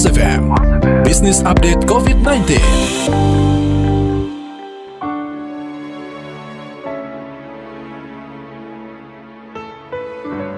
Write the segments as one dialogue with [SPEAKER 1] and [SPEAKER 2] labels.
[SPEAKER 1] Mas FM, Business Update COVID-19.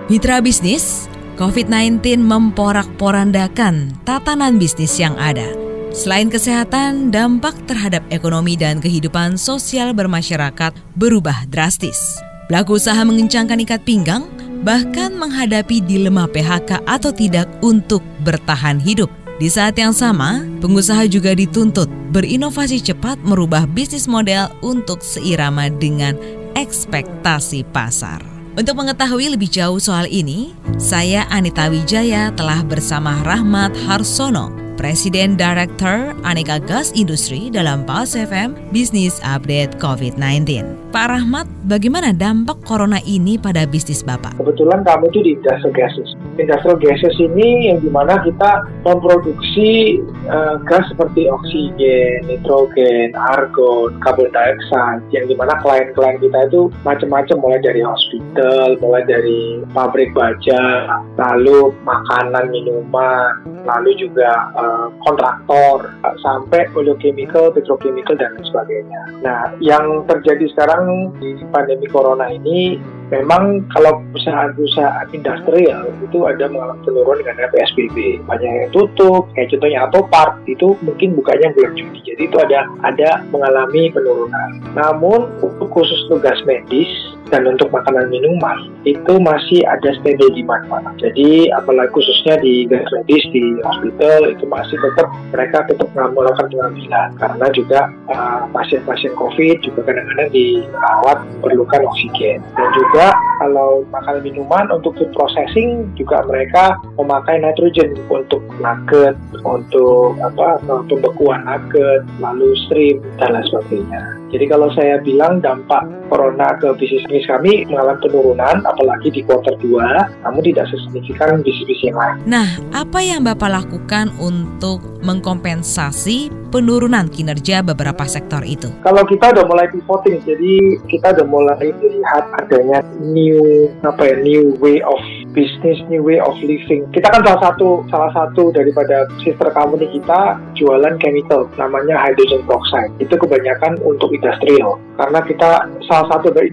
[SPEAKER 2] Mitra bisnis, COVID-19 memporak-porandakan tatanan bisnis yang ada. Selain kesehatan, dampak terhadap ekonomi dan kehidupan sosial bermasyarakat berubah drastis. Pelaku usaha mengencangkan ikat pinggang, bahkan menghadapi dilema PHK atau tidak untuk bertahan hidup. Di saat yang sama, pengusaha juga dituntut berinovasi cepat merubah bisnis model untuk seirama dengan ekspektasi pasar. Untuk mengetahui lebih jauh soal ini, saya Anita Wijaya telah bersama Rahmat Harsono, Presiden Director Aneka Gas Industri dalam Pulse FM Business Update COVID-19. Pak Rahmat, bagaimana dampak corona ini pada bisnis Bapak?
[SPEAKER 3] Kebetulan kami itu di industrial gases. Industrial gases ini yang di mana kita memproduksi uh, gas seperti oksigen, nitrogen, argon, karbon dioxide, yang di mana klien-klien kita itu macam-macam mulai dari hospital, mulai dari pabrik baja, lalu makanan, minuman, lalu juga uh, kontraktor, uh, sampai oleochemical, petrochemical, dan lain sebagainya. Nah, yang terjadi sekarang di pandemi corona ini memang kalau perusahaan-perusahaan industrial itu ada mengalami penurunan dengan PSBB banyak yang tutup kayak contohnya Autopart itu mungkin bukanya bulan Juni. Jadi itu ada ada mengalami penurunan. Namun untuk khusus tugas medis dan untuk makanan minuman itu masih ada steady demand Pak. Jadi apalagi khususnya di medis di hospital itu masih tetap mereka tetap melakukan pengambilan karena juga uh, pasien-pasien COVID juga kadang-kadang dirawat perlukan oksigen dan juga kalau makanan minuman untuk food processing juga mereka memakai nitrogen untuk nugget, untuk apa pembekuan nugget, lalu stream dan lain sebagainya. Jadi kalau saya bilang dampak corona ke bisnis bisnis kami mengalami penurunan, apalagi di kuartal 2, namun tidak sesignifikan bisnis-bisnis yang lain.
[SPEAKER 2] Nah, apa yang Bapak lakukan untuk mengkompensasi penurunan kinerja beberapa sektor itu?
[SPEAKER 3] Kalau kita udah mulai pivoting, jadi kita udah mulai melihat adanya new apa ya, new way of business, new way of living. Kita kan salah satu salah satu daripada sister company kita jualan chemical namanya hydrogen peroxide. Itu kebanyakan untuk industrial karena kita salah satu dari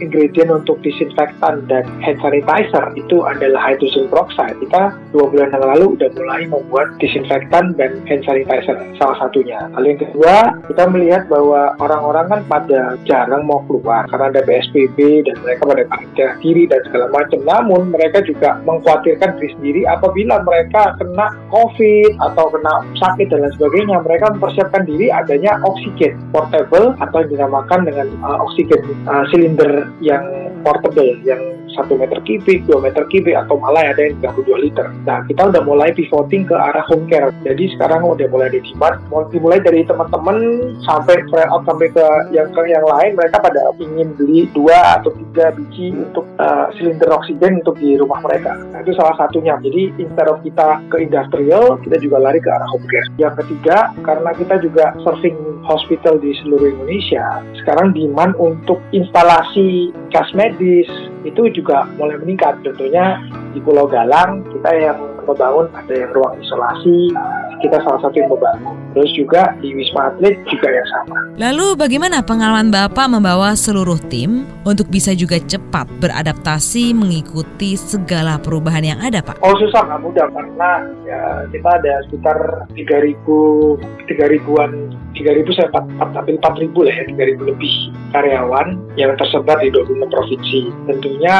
[SPEAKER 3] ingredient untuk disinfektan dan hand sanitizer itu adalah hydrogen peroxide. Kita dua bulan yang lalu udah mulai membuat disinfektan dan hand sanitizer salah satunya. Lalu yang kedua kita melihat bahwa orang-orang kan pada jarang mau keluar karena ada PSBB dan mereka pada karantina diri dan segala macam. Namun mereka juga mengkhawatirkan diri sendiri apabila mereka kena COVID atau kena sakit dan lain sebagainya. Mereka mempersiapkan diri adanya oksigen portable atau dinamakan dengan uh, oksigen uh, silinder yang portable yang satu meter kubik, 2 meter kubik atau malah ada yang 32 liter. Nah, kita udah mulai pivoting ke arah home care. Jadi sekarang udah mulai di demand, mulai dari teman-teman sampai out sampai ke yang ke yang lain, mereka pada ingin beli dua atau tiga biji untuk uh, silinder oksigen untuk di rumah mereka. Nah, itu salah satunya. Jadi instead of kita ke industrial, kita juga lari ke arah home care. Yang ketiga, karena kita juga serving hospital di seluruh Indonesia, sekarang demand untuk instalasi gas medis itu juga mulai meningkat. Tentunya di Pulau Galang kita yang membangun ada yang ruang isolasi, kita salah satu yang membangun. Terus juga di Wisma Atlet juga yang sama.
[SPEAKER 2] Lalu bagaimana pengalaman Bapak membawa seluruh tim untuk bisa juga cepat beradaptasi mengikuti segala perubahan yang ada Pak?
[SPEAKER 3] Oh susah nggak mudah karena ya, kita ada sekitar 3.000 3 ribuan 3.000 saya 4, tapi 4.000 lah ya 3.000 lebih karyawan yang tersebar di 26 provinsi. Tentunya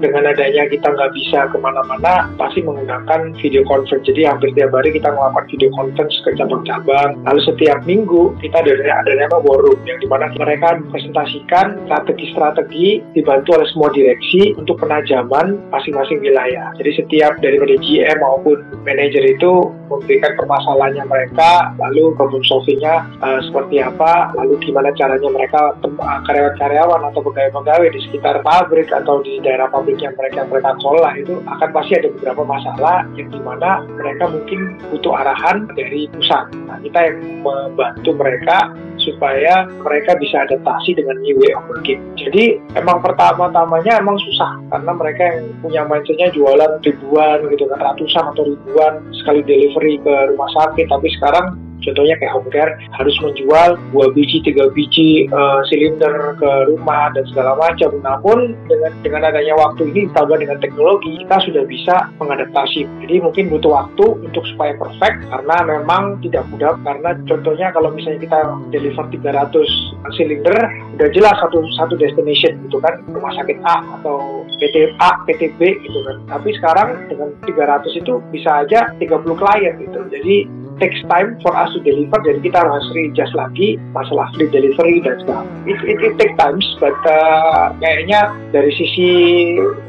[SPEAKER 3] dengan adanya kita nggak bisa ke mana-mana pasti menggunakan video conference. Jadi hampir tiap hari kita melakukan video conference ke cabang-cabang. Lalu setiap minggu kita ada ada nama room yang di mana mereka presentasikan strategi-strategi dibantu oleh semua direksi untuk penajaman masing-masing wilayah. Jadi setiap daripada GM maupun manajer itu memberikan permasalahannya mereka, lalu problem solvingnya uh, seperti apa, lalu gimana caranya mereka karyawan-karyawan atau pegawai-pegawai di sekitar pabrik atau di daerah pabrik yang mereka mereka kelola itu akan pasti ada beberapa masalah yang di mana mereka mungkin butuh arahan dari pusat. Nah, kita yang membantu mereka supaya mereka bisa adaptasi dengan new way of working. Jadi emang pertama-tamanya emang susah karena mereka yang punya mindsetnya jualan ribuan gitu kan ratusan atau ribuan sekali delivery ke rumah sakit tapi sekarang Contohnya kayak home care harus menjual dua biji, tiga biji uh, silinder ke rumah dan segala macam. Namun dengan dengan adanya waktu ini ditambah dengan teknologi kita sudah bisa mengadaptasi. Jadi mungkin butuh waktu untuk supaya perfect karena memang tidak mudah karena contohnya kalau misalnya kita deliver 300 silinder udah jelas satu satu destination gitu kan rumah sakit A atau PT A, PT B gitu kan. Tapi sekarang dengan 300 itu bisa aja 30 klien gitu. Jadi takes time for us to deliver jadi kita harus readjust lagi masalah free delivery dan segala it, it, it take times but uh, kayaknya dari sisi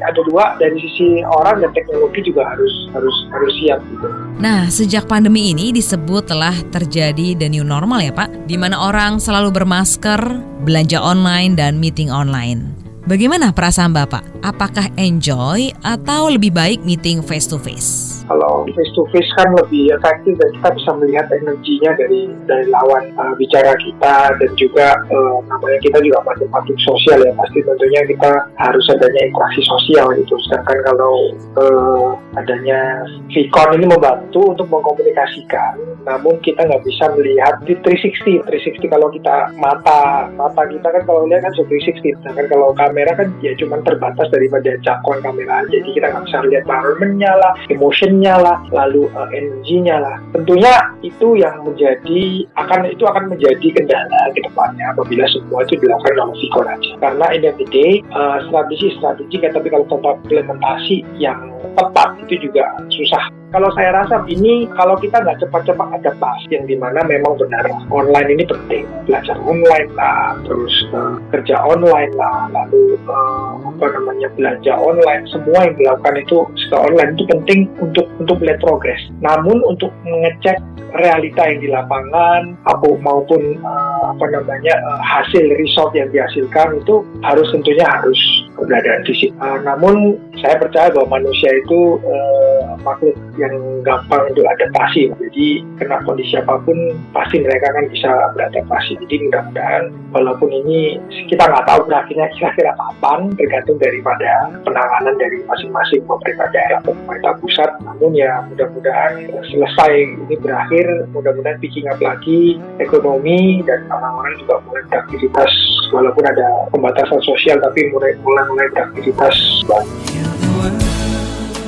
[SPEAKER 3] ada dua dari sisi orang dan teknologi juga harus harus harus siap gitu.
[SPEAKER 2] Nah, sejak pandemi ini disebut telah terjadi the new normal ya Pak, di mana orang selalu bermasker, belanja online dan meeting online. Bagaimana perasaan Bapak? Apakah enjoy atau lebih baik meeting face to face?
[SPEAKER 3] Kalau face to face kan lebih efektif dan kita bisa melihat energinya dari dari lawan uh, bicara kita dan juga uh, namanya kita juga masih makhluk sosial ya pasti tentunya kita harus adanya interaksi sosial gitu. Sedangkan kalau uh, adanya Vicon ini membantu untuk mengkomunikasikan, namun kita nggak bisa melihat di 360. 360 kalau kita mata mata kita kan kalau lihat kan 360, sedangkan kalau kamera kan ya cuma terbatas daripada jangkauan kamera. Jadi kita nggak bisa lihat environment-nya lah, emotion passionnya lah, lalu uh, energinya lah. Tentunya itu yang menjadi akan itu akan menjadi kendala ke depannya apabila semua itu dilakukan oleh Vicon aja. Karena in the day, uh, strategi-strategi kan tapi kalau tanpa implementasi yang tepat itu juga susah kalau saya rasa ini kalau kita nggak cepat-cepat adaptasi yang di mana memang benar online ini penting. Belajar online lah terus uh, kerja online lah lalu uh, apa namanya belanja online. Semua yang dilakukan itu secara online itu penting untuk untuk melihat progres. Namun untuk mengecek realita yang di lapangan apa maupun uh, apa namanya uh, hasil result yang dihasilkan itu harus tentunya harus keberadaan fisik. Uh, namun saya percaya bahwa manusia itu uh, makhluk yang gampang untuk adaptasi. Jadi kena kondisi apa pun pasti mereka kan bisa beradaptasi. Jadi mudah-mudahan walaupun ini kita nggak tahu berakhirnya kira-kira kapan tergantung daripada penanganan dari masing-masing pemerintah daerah atau pemerintah pusat. Namun ya mudah-mudahan selesai ini berakhir, mudah-mudahan picking up lagi ekonomi dan orang-orang juga mulai beraktivitas walaupun ada pembatasan sosial tapi mulai mulai mulai beraktivitas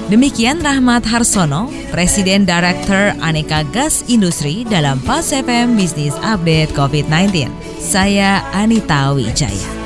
[SPEAKER 2] Demikian Rahmat Harsono, Presiden Director Aneka Gas Industri dalam Pas FM Business Update COVID-19. Saya Anita Wijaya.